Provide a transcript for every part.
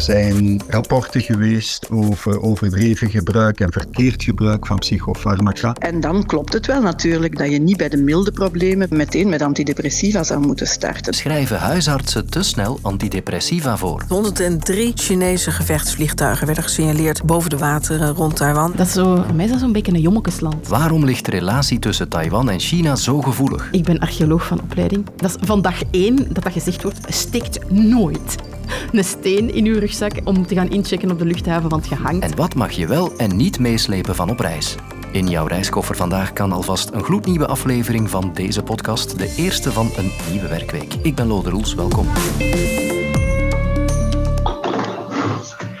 Er zijn rapporten geweest over overdreven gebruik en verkeerd gebruik van psychofarmaca. En dan klopt het wel natuurlijk dat je niet bij de milde problemen meteen met antidepressiva zou moeten starten. Schrijven huisartsen te snel antidepressiva voor? 103 Chinese gevechtsvliegtuigen werden gesignaleerd boven de wateren rond Taiwan. Dat is zo, meestal zo'n beetje een jommekesland. Waarom ligt de relatie tussen Taiwan en China zo gevoelig? Ik ben archeoloog van opleiding. Dat is van dag één dat dat gezegd wordt, steekt nooit een steen in uw rugzak om te gaan inchecken op de luchthaven, want je hangt. En wat mag je wel en niet meeslepen van op reis? In jouw reiskoffer vandaag kan alvast een gloednieuwe aflevering van deze podcast, de eerste van een nieuwe werkweek. Ik ben Lode Roels, welkom.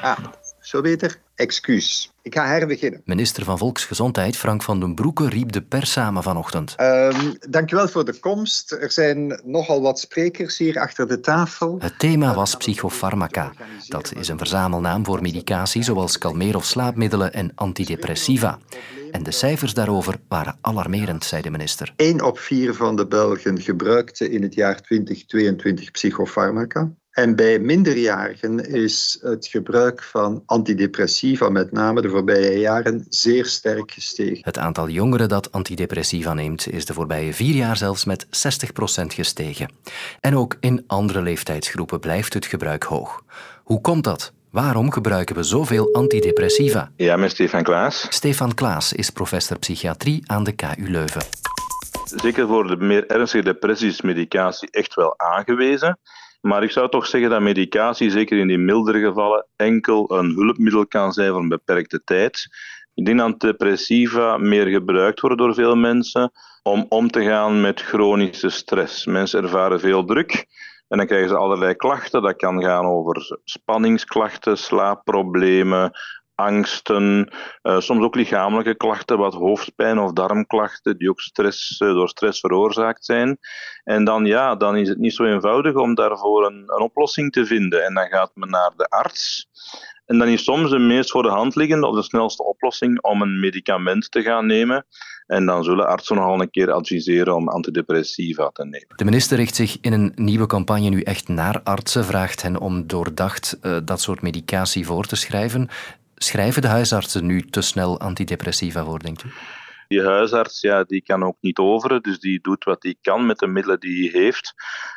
Ah, zo beter? Excuus. Ik ga herbeginnen. Minister van Volksgezondheid Frank van den Broeke riep de pers samen vanochtend. Um, dankjewel voor de komst. Er zijn nogal wat sprekers hier achter de tafel. Het thema was psychofarmaca. Dat is een verzamelnaam voor medicatie zoals kalmeer- of slaapmiddelen en antidepressiva. En de cijfers daarover waren alarmerend, zei de minister. Eén op vier van de Belgen gebruikte in het jaar 2022 psychofarmaca. En bij minderjarigen is het gebruik van antidepressiva, met name de voorbije jaren, zeer sterk gestegen. Het aantal jongeren dat antidepressiva neemt is de voorbije vier jaar zelfs met 60% gestegen. En ook in andere leeftijdsgroepen blijft het gebruik hoog. Hoe komt dat? Waarom gebruiken we zoveel antidepressiva? Ja, met Stefan Klaas. Stefan Klaas is professor psychiatrie aan de KU Leuven. Zeker voor de meer ernstige depressies is medicatie echt wel aangewezen. Maar ik zou toch zeggen dat medicatie, zeker in die mildere gevallen, enkel een hulpmiddel kan zijn voor een beperkte tijd. Ik denk dat depressiva meer gebruikt worden door veel mensen om om te gaan met chronische stress. Mensen ervaren veel druk en dan krijgen ze allerlei klachten. Dat kan gaan over spanningsklachten, slaapproblemen, angsten, uh, soms ook lichamelijke klachten, wat hoofdpijn of darmklachten, die ook stress, uh, door stress veroorzaakt zijn. En dan, ja, dan is het niet zo eenvoudig om daarvoor een, een oplossing te vinden. En dan gaat men naar de arts. En dan is soms de meest voor de hand liggende of de snelste oplossing om een medicament te gaan nemen. En dan zullen artsen nogal een keer adviseren om antidepressiva te nemen. De minister richt zich in een nieuwe campagne nu echt naar artsen, vraagt hen om doordacht uh, dat soort medicatie voor te schrijven. Schrijven de huisartsen nu te snel antidepressiva voor, denkt u? Die huisarts ja, die kan ook niet overen, dus die doet wat hij kan met de middelen die hij heeft.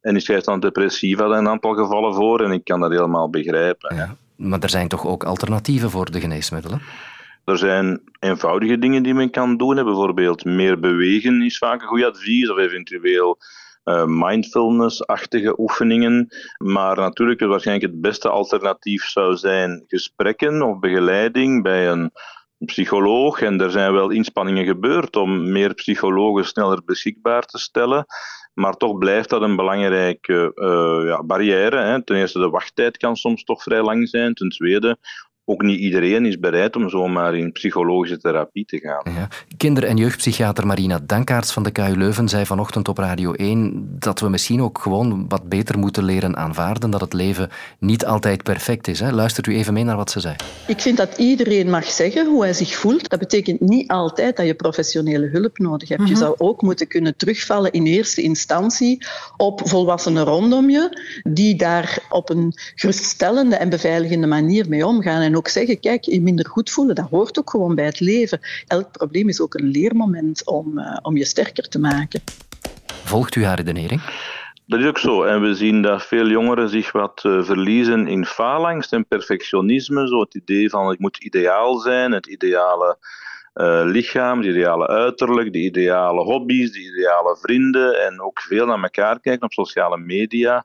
En die schrijft antidepressiva in een aantal gevallen voor en ik kan dat helemaal begrijpen. Ja, maar er zijn toch ook alternatieven voor de geneesmiddelen? Er zijn eenvoudige dingen die men kan doen. Bijvoorbeeld meer bewegen is vaak een goed advies, of eventueel uh, mindfulness-achtige oefeningen. Maar natuurlijk, het waarschijnlijk het beste alternatief zou zijn gesprekken of begeleiding bij een psycholoog. En er zijn wel inspanningen gebeurd om meer psychologen sneller beschikbaar te stellen. Maar toch blijft dat een belangrijke uh, ja, barrière. Hè. Ten eerste, de wachttijd kan soms toch vrij lang zijn. Ten tweede, ook niet iedereen is bereid om zomaar in psychologische therapie te gaan. Ja. Kinder- en jeugdpsychiater Marina Dankaerts van de KU Leuven zei vanochtend op Radio 1 dat we misschien ook gewoon wat beter moeten leren aanvaarden dat het leven niet altijd perfect is. Hè? Luistert u even mee naar wat ze zei. Ik vind dat iedereen mag zeggen hoe hij zich voelt. Dat betekent niet altijd dat je professionele hulp nodig hebt. Je zou ook moeten kunnen terugvallen in eerste instantie op volwassenen rondom je, die daar op een geruststellende en beveiligende manier mee omgaan. En ook zeggen, kijk, je minder goed voelen, dat hoort ook gewoon bij het leven. Elk probleem is ook een leermoment om, uh, om je sterker te maken. Volgt u haar redenering? Dat is ook zo. En we zien dat veel jongeren zich wat uh, verliezen in faalangst en perfectionisme. Zo het idee van het moet ideaal zijn, het ideale uh, lichaam, het ideale uiterlijk, de ideale hobby's, de ideale vrienden. En ook veel naar elkaar kijken op sociale media.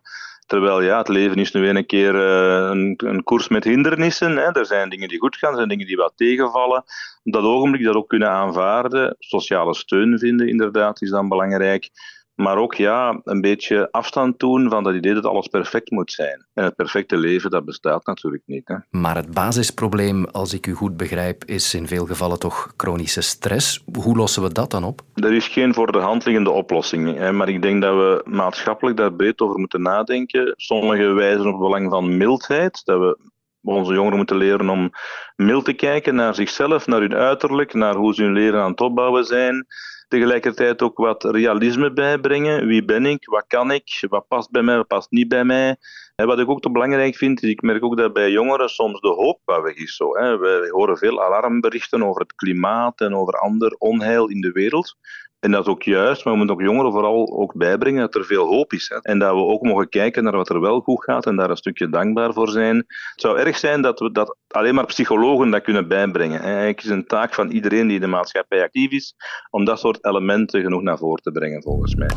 Terwijl ja, het leven is nu een keer uh, een, een, koers met hindernissen. Hè. Er zijn dingen die goed gaan, er zijn dingen die wat tegenvallen. Op dat ogenblik dat ook kunnen aanvaarden. Sociale steun vinden, inderdaad, is dan belangrijk. Maar ook ja, een beetje afstand doen van dat idee dat alles perfect moet zijn. En het perfecte leven, dat bestaat natuurlijk niet. Hè. Maar het basisprobleem, als ik u goed begrijp, is in veel gevallen toch chronische stress. Hoe lossen we dat dan op? Er is geen voor de hand liggende oplossing. Hè, maar ik denk dat we maatschappelijk daar breed over moeten nadenken. Sommigen wijzen op het belang van mildheid. Dat we onze jongeren moeten leren om mild te kijken naar zichzelf, naar hun uiterlijk, naar hoe ze hun leren aan het opbouwen zijn tegelijkertijd ook wat realisme bijbrengen. Wie ben ik? Wat kan ik? Wat past bij mij? Wat past niet bij mij? En wat ik ook te belangrijk vind, is ik merk ook dat bij jongeren soms de hoop wat weg is. Zo, hè. We horen veel alarmberichten over het klimaat en over ander onheil in de wereld. En dat ook juist, maar we moeten ook jongeren vooral ook bijbrengen dat er veel hoop is. Hè. En dat we ook mogen kijken naar wat er wel goed gaat en daar een stukje dankbaar voor zijn. Het zou erg zijn dat we dat alleen maar psychologen dat kunnen bijbrengen. Het is een taak van iedereen die in de maatschappij actief is, om dat soort elementen genoeg naar voren te brengen, volgens mij.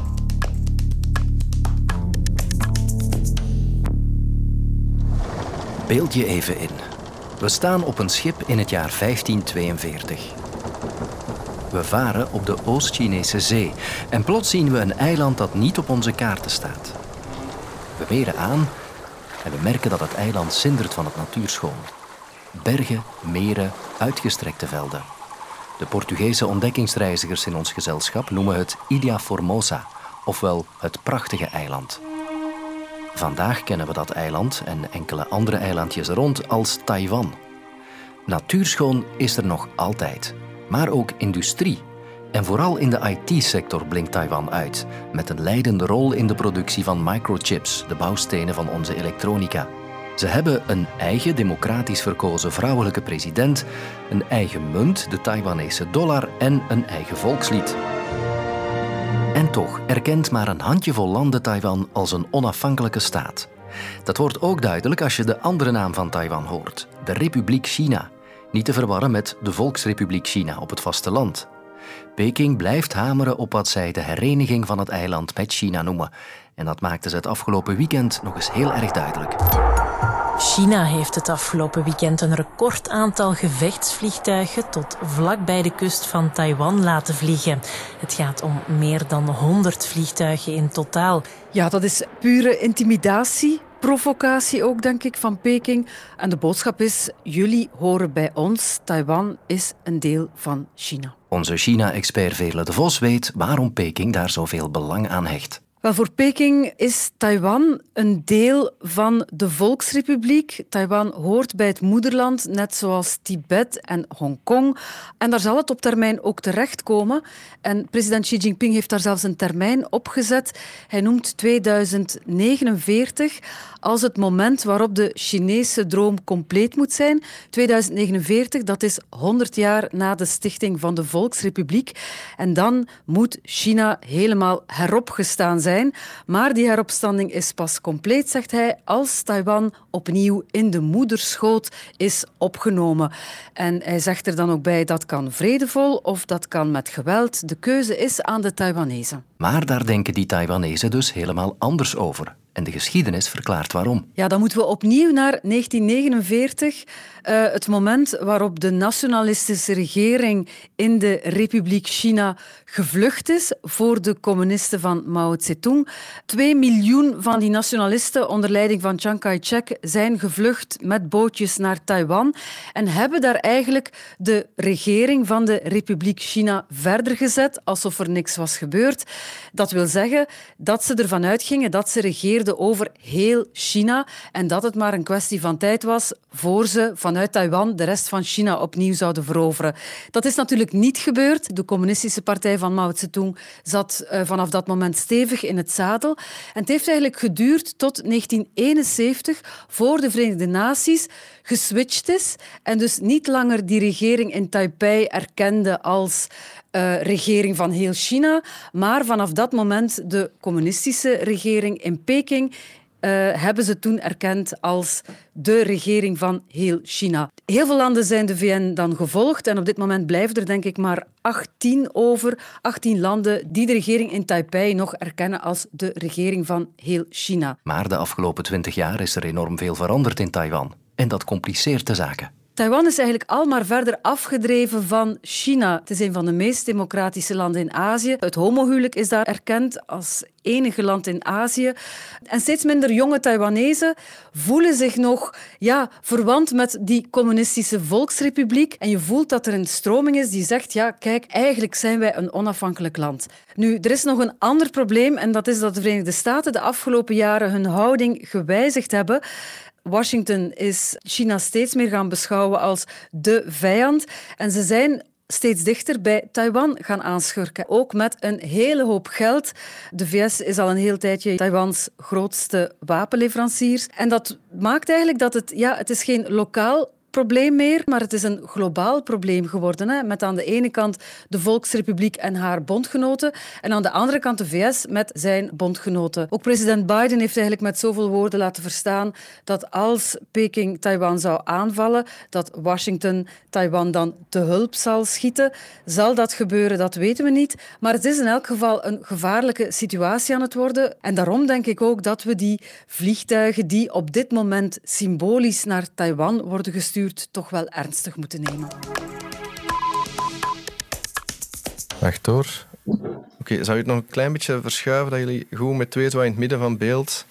Beeld je even in. We staan op een schip in het jaar 1542. We varen op de Oost-Chinese zee en plots zien we een eiland dat niet op onze kaarten staat. We meren aan en we merken dat het eiland zindert van het natuurschoon. Bergen, meren, uitgestrekte velden. De Portugese ontdekkingsreizigers in ons gezelschap noemen het Ilha Formosa, ofwel het prachtige eiland. Vandaag kennen we dat eiland en enkele andere eilandjes rond als Taiwan. Natuurschoon is er nog altijd, maar ook industrie. En vooral in de IT-sector blinkt Taiwan uit, met een leidende rol in de productie van microchips, de bouwstenen van onze elektronica. Ze hebben een eigen democratisch verkozen vrouwelijke president, een eigen munt, de Taiwanese dollar en een eigen volkslied. En toch erkent maar een handjevol landen Taiwan als een onafhankelijke staat. Dat wordt ook duidelijk als je de andere naam van Taiwan hoort, de Republiek China. Niet te verwarren met de Volksrepubliek China op het vasteland. Peking blijft hameren op wat zij de hereniging van het eiland met China noemen. En dat maakte ze het afgelopen weekend nog eens heel erg duidelijk. China heeft het afgelopen weekend een record aantal gevechtsvliegtuigen tot vlak bij de kust van Taiwan laten vliegen. Het gaat om meer dan 100 vliegtuigen in totaal. Ja, dat is pure intimidatie, provocatie ook, denk ik, van Peking. En de boodschap is: jullie horen bij ons. Taiwan is een deel van China. Onze China-expert Veerle de Vos weet waarom Peking daar zoveel belang aan hecht. Voor Peking is Taiwan een deel van de Volksrepubliek. Taiwan hoort bij het moederland, net zoals Tibet en Hongkong. En daar zal het op termijn ook terechtkomen. En president Xi Jinping heeft daar zelfs een termijn opgezet. Hij noemt 2049 als het moment waarop de Chinese droom compleet moet zijn. 2049, dat is 100 jaar na de stichting van de Volksrepubliek. En dan moet China helemaal heropgestaan Maar die heropstanding is pas compleet, zegt hij, als Taiwan opnieuw in de moederschoot is opgenomen. En hij zegt er dan ook bij dat kan vredevol of dat kan met geweld. De keuze is aan de Taiwanese. Maar daar denken die Taiwanese dus helemaal anders over. En de geschiedenis verklaart waarom. Ja, dan moeten we opnieuw naar 1949, uh, het moment waarop de nationalistische regering in de Republiek China gevlucht is voor de communisten van Mao Zedong. Twee miljoen van die nationalisten onder leiding van Chiang Kai-shek zijn gevlucht met bootjes naar Taiwan en hebben daar eigenlijk de regering van de Republiek China verder gezet, alsof er niks was gebeurd. Dat wil zeggen dat ze ervan uitgingen dat ze regeerden over heel China en dat het maar een kwestie van tijd was voor ze vanuit Taiwan de rest van China opnieuw zouden veroveren. Dat is natuurlijk niet gebeurd. De communistische partij van Mao Zedong zat uh, vanaf dat moment stevig in het zadel. En het heeft eigenlijk geduurd tot 1971 voor de Verenigde Naties geswitcht is en dus niet langer die regering in Taipei erkende als uh, regering van heel China, maar vanaf dat moment de communistische regering in Peking uh, hebben ze toen erkend als de regering van heel China. Heel veel landen zijn de VN dan gevolgd en op dit moment blijven er denk ik maar 18 over, 18 landen die de regering in Taipei nog erkennen als de regering van heel China. Maar de afgelopen 20 jaar is er enorm veel veranderd in Taiwan en dat compliceert de zaken. Taiwan is eigenlijk al maar verder afgedreven van China. Het is een van de meest democratische landen in Azië. Het homohuwelijk is daar erkend als enige land in Azië. En steeds minder jonge Taiwanese voelen zich nog ja, verwant met die communistische volksrepubliek. En je voelt dat er een stroming is die zegt, ja, kijk, eigenlijk zijn wij een onafhankelijk land. Nu, er is nog een ander probleem en dat is dat de Verenigde Staten de afgelopen jaren hun houding gewijzigd hebben. Washington is China steeds meer gaan beschouwen als de vijand. En ze zijn steeds dichter bij Taiwan gaan aanschurken. Ook met een hele hoop geld. De VS is al een heel tijdje Taiwans grootste wapenleverancier. En dat maakt eigenlijk dat het, ja, het is geen lokaal probleem meer, maar het is een globaal probleem geworden. Hè? Met aan de ene kant de Volksrepubliek en haar bondgenoten en aan de andere kant de VS met zijn bondgenoten. Ook president Biden heeft eigenlijk met zoveel woorden laten verstaan dat als Peking Taiwan zou aanvallen, dat Washington Taiwan dan te hulp zal schieten. Zal dat gebeuren, dat weten we niet. Maar het is in elk geval een gevaarlijke situatie aan het worden. En daarom denk ik ook dat we die vliegtuigen die op dit moment symbolisch naar Taiwan worden gestuurd, toch wel ernstig moeten nemen. Wacht hoor. Oké, zou je het nog een klein beetje verschuiven, dat jullie goed met twee zo in het midden van beeld...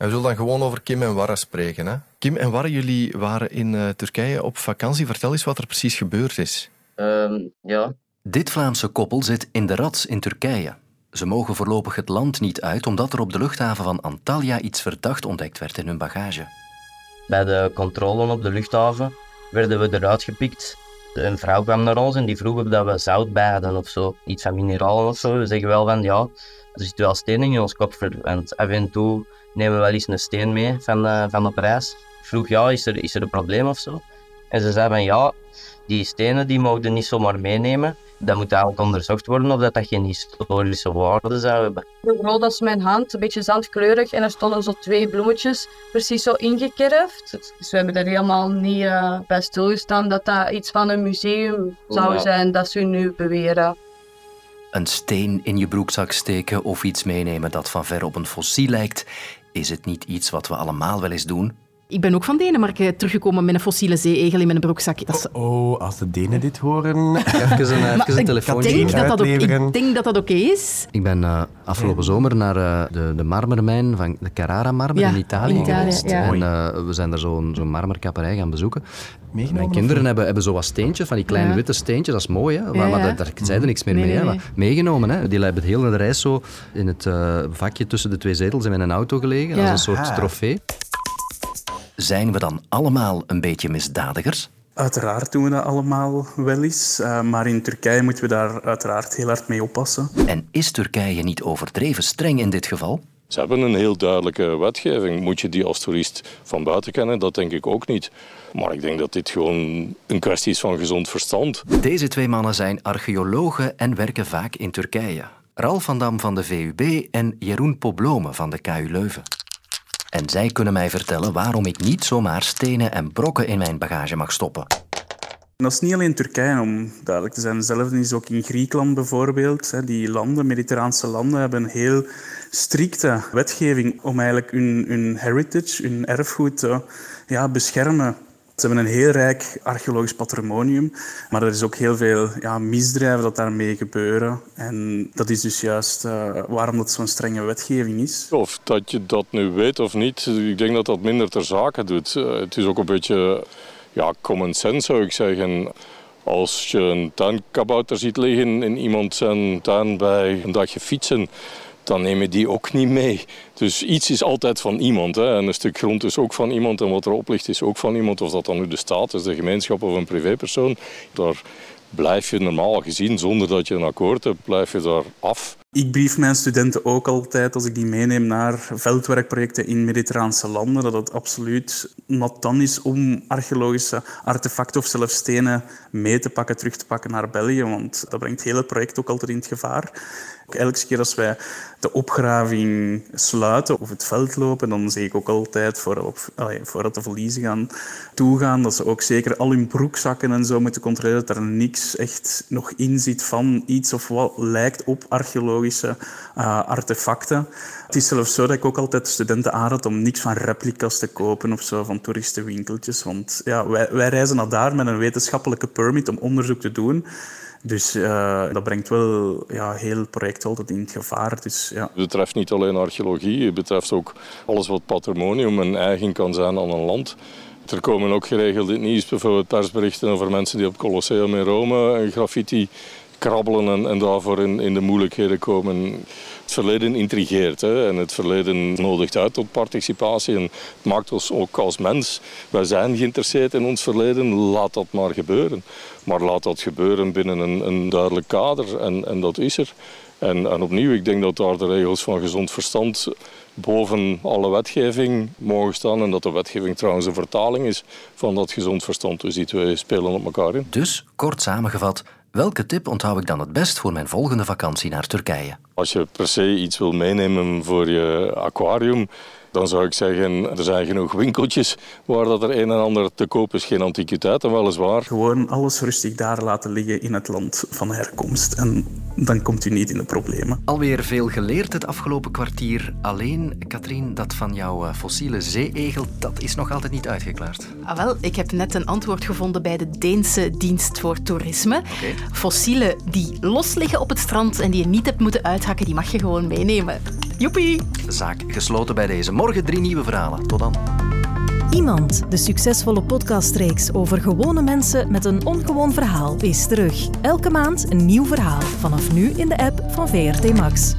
En we zullen dan gewoon over Kim en Warre spreken. Hè? Kim en Warre, jullie waren in uh, Turkije op vakantie. Vertel eens wat er precies gebeurd is. Um, ja. Dit Vlaamse koppel zit in de Rats in Turkije. Ze mogen voorlopig het land niet uit omdat er op de luchthaven van Antalya iets verdacht ontdekt werd in hun bagage. Bij de controle op de luchthaven werden we eruit gepikt. Een vrouw kwam naar ons en die vroeg of dat we zout bij hadden of zo. Iets van mineralen of zo. We zeggen wel van ja, er zit wel steen in ons kop. Want af en toe nemen we wel eens een steen mee van de, van de prijs. Ik vroeg ja, is er, is er een probleem of zo? En ze zei van ja, die stenen die mogen niet zomaar meenemen dat moet eigenlijk onderzocht worden of dat, dat geen historische waarde zou hebben. Zo groot als mijn hand, een beetje zandkleurig en er stonden zo twee bloemetjes precies zo ingekerfd. Dus we hebben er helemaal niet uh, bij stilgestaan dat dat iets van een museum zou zijn dat ze nu beweren. Een steen in je broekzak steken of iets meenemen dat van ver op een fossiel lijkt, is het niet iets wat we allemaal wel eens doen? Ik ben ook van Denemarken teruggekomen met een fossiele zeeegel in mijn broekzak. Dat is... Oh, als de Denen dit horen... Even een, even een telefoon. Ik denk, dat dat ook, ik denk dat dat oké is. Ik ben uh, afgelopen zomer naar uh, de, de marmermijn van de Carrara-marmer ja, in Italië, in Italië geweest. ja. En uh, we zijn daar zo'n zo'n marmerkapperij gaan bezoeken. Mijn kinderen hebben, hebben zo wat steentjes, van die kleine Ja. witte steentjes, dat is mooi, hè? maar, maar daar, daar zeiden niks meer Nee, mee. nee, hè? nee. Maar meegenomen, hè? die hebben het hele reis zo in het eh, vakje tussen de twee zetels in mijn auto gelegen, Ja. als een soort Ah. trofee. Zijn we dan allemaal een beetje misdadigers? Uiteraard doen we dat allemaal wel eens, uh, maar in Turkije moeten we daar uiteraard heel hard mee oppassen. En is Turkije niet overdreven streng in dit geval? Ze hebben een heel duidelijke wetgeving. Moet je die als toerist van buiten kennen? Dat denk ik ook niet. Maar ik denk dat dit gewoon een kwestie is van gezond verstand. Deze twee mannen zijn archeologen en werken vaak in Turkije. Ralf van Dam van de VUB en Jeroen Poblome van de KU Leuven. En zij kunnen mij vertellen waarom ik niet zomaar stenen en brokken in mijn bagage mag stoppen. En dat is niet alleen Turkije, om duidelijk te zijn. Hetzelfde is ook in Griekenland bijvoorbeeld. Die landen, Mediterraanse landen, hebben een heel strikte wetgeving om eigenlijk hun, heritage, hun erfgoed te ja, beschermen. Ze hebben een heel rijk archeologisch patrimonium, maar er is ook heel veel ja, misdrijven dat daarmee gebeuren. En dat is dus juist uh, waarom dat zo'n strenge wetgeving is. Of dat je dat nu weet of niet, ik denk dat dat minder ter zake doet. Uh, het is ook een beetje ja, common sense zou ik zeggen. Als je een tuinkabouter ziet liggen in iemand zijn tuin bij een dagje fietsen, dan neem je die ook niet mee. Dus iets is altijd van iemand. Hè. En een stuk grond is ook van iemand. En wat erop ligt is ook van iemand. Of dat dan nu de staat is, de gemeenschap of een privépersoon. Daar blijf je normaal gezien, zonder dat je een akkoord hebt, blijf je daar af. Ik brief mijn studenten ook altijd, als ik die meeneem naar veldwerkprojecten in mediterraanse landen, dat het absoluut not dan is om archeologische artefacten of zelfs stenen mee te pakken, terug te pakken naar België. Want dat brengt heel het project ook altijd in het gevaar. Elke keer als wij de opgraving sluiten of het veld lopen, dan zeg ik ook altijd, voordat, voordat de verliezen gaan toegaan, dat ze ook zeker al hun broekzakken en zo moeten controleren, dat er niks echt nog in zit van iets of wat lijkt op archeologische uh, artefacten. Het is zelfs zo dat ik ook altijd studenten aanraad om niks van replica's te kopen of zo, van toeristenwinkeltjes. Want ja, wij, wij reizen naar daar met een wetenschappelijke permit om onderzoek te doen. Dus uh, dat brengt wel ja, heel het project altijd in het gevaar. Dus, ja. Het betreft niet alleen archeologie, het betreft ook alles wat patrimonium en eigen kan zijn aan een land. Er komen ook geregeld in het nieuws bijvoorbeeld persberichten over mensen die op Colosseum in Rome graffiti krabbelen en, en daarvoor in, in de moeilijkheden komen. Het verleden intrigeert hè, en het verleden nodigt uit tot participatie. En het maakt ons ook als mens. Wij zijn geïnteresseerd in ons verleden, laat dat maar gebeuren. Maar laat dat gebeuren binnen een, een duidelijk kader en, en dat is er. En, en opnieuw, ik denk dat daar de regels van gezond verstand boven alle wetgeving mogen staan. En dat de wetgeving trouwens een vertaling is van dat gezond verstand. Dus die twee spelen op elkaar in. Dus, kort samengevat, welke tip onthoud ik dan het best voor mijn volgende vakantie naar Turkije? Als je per se iets wil meenemen voor je aquarium, dan zou ik zeggen, er zijn genoeg winkeltjes waar dat er een en ander te koop is. Geen antiquiteiten, weliswaar. Gewoon alles rustig daar laten liggen in het land van herkomst. En dan komt u niet in de problemen. Alweer veel geleerd het afgelopen kwartier. Alleen, Katrien, dat van jouw eh, fossiele zeeegel, dat is nog altijd niet uitgeklaard. Ah, wel, ik heb net een antwoord gevonden bij de Deense dienst voor toerisme. Fossielen die los liggen op het strand en die je niet hebt moeten uithakken, die mag je gewoon meenemen. Joepie! Zaak gesloten bij deze. Morgen drie nieuwe verhalen. Tot dan. Iemand, de succesvolle podcastreeks over gewone mensen met een ongewoon verhaal, is terug. Elke maand een nieuw verhaal. Vanaf nu in de app van VRT Max.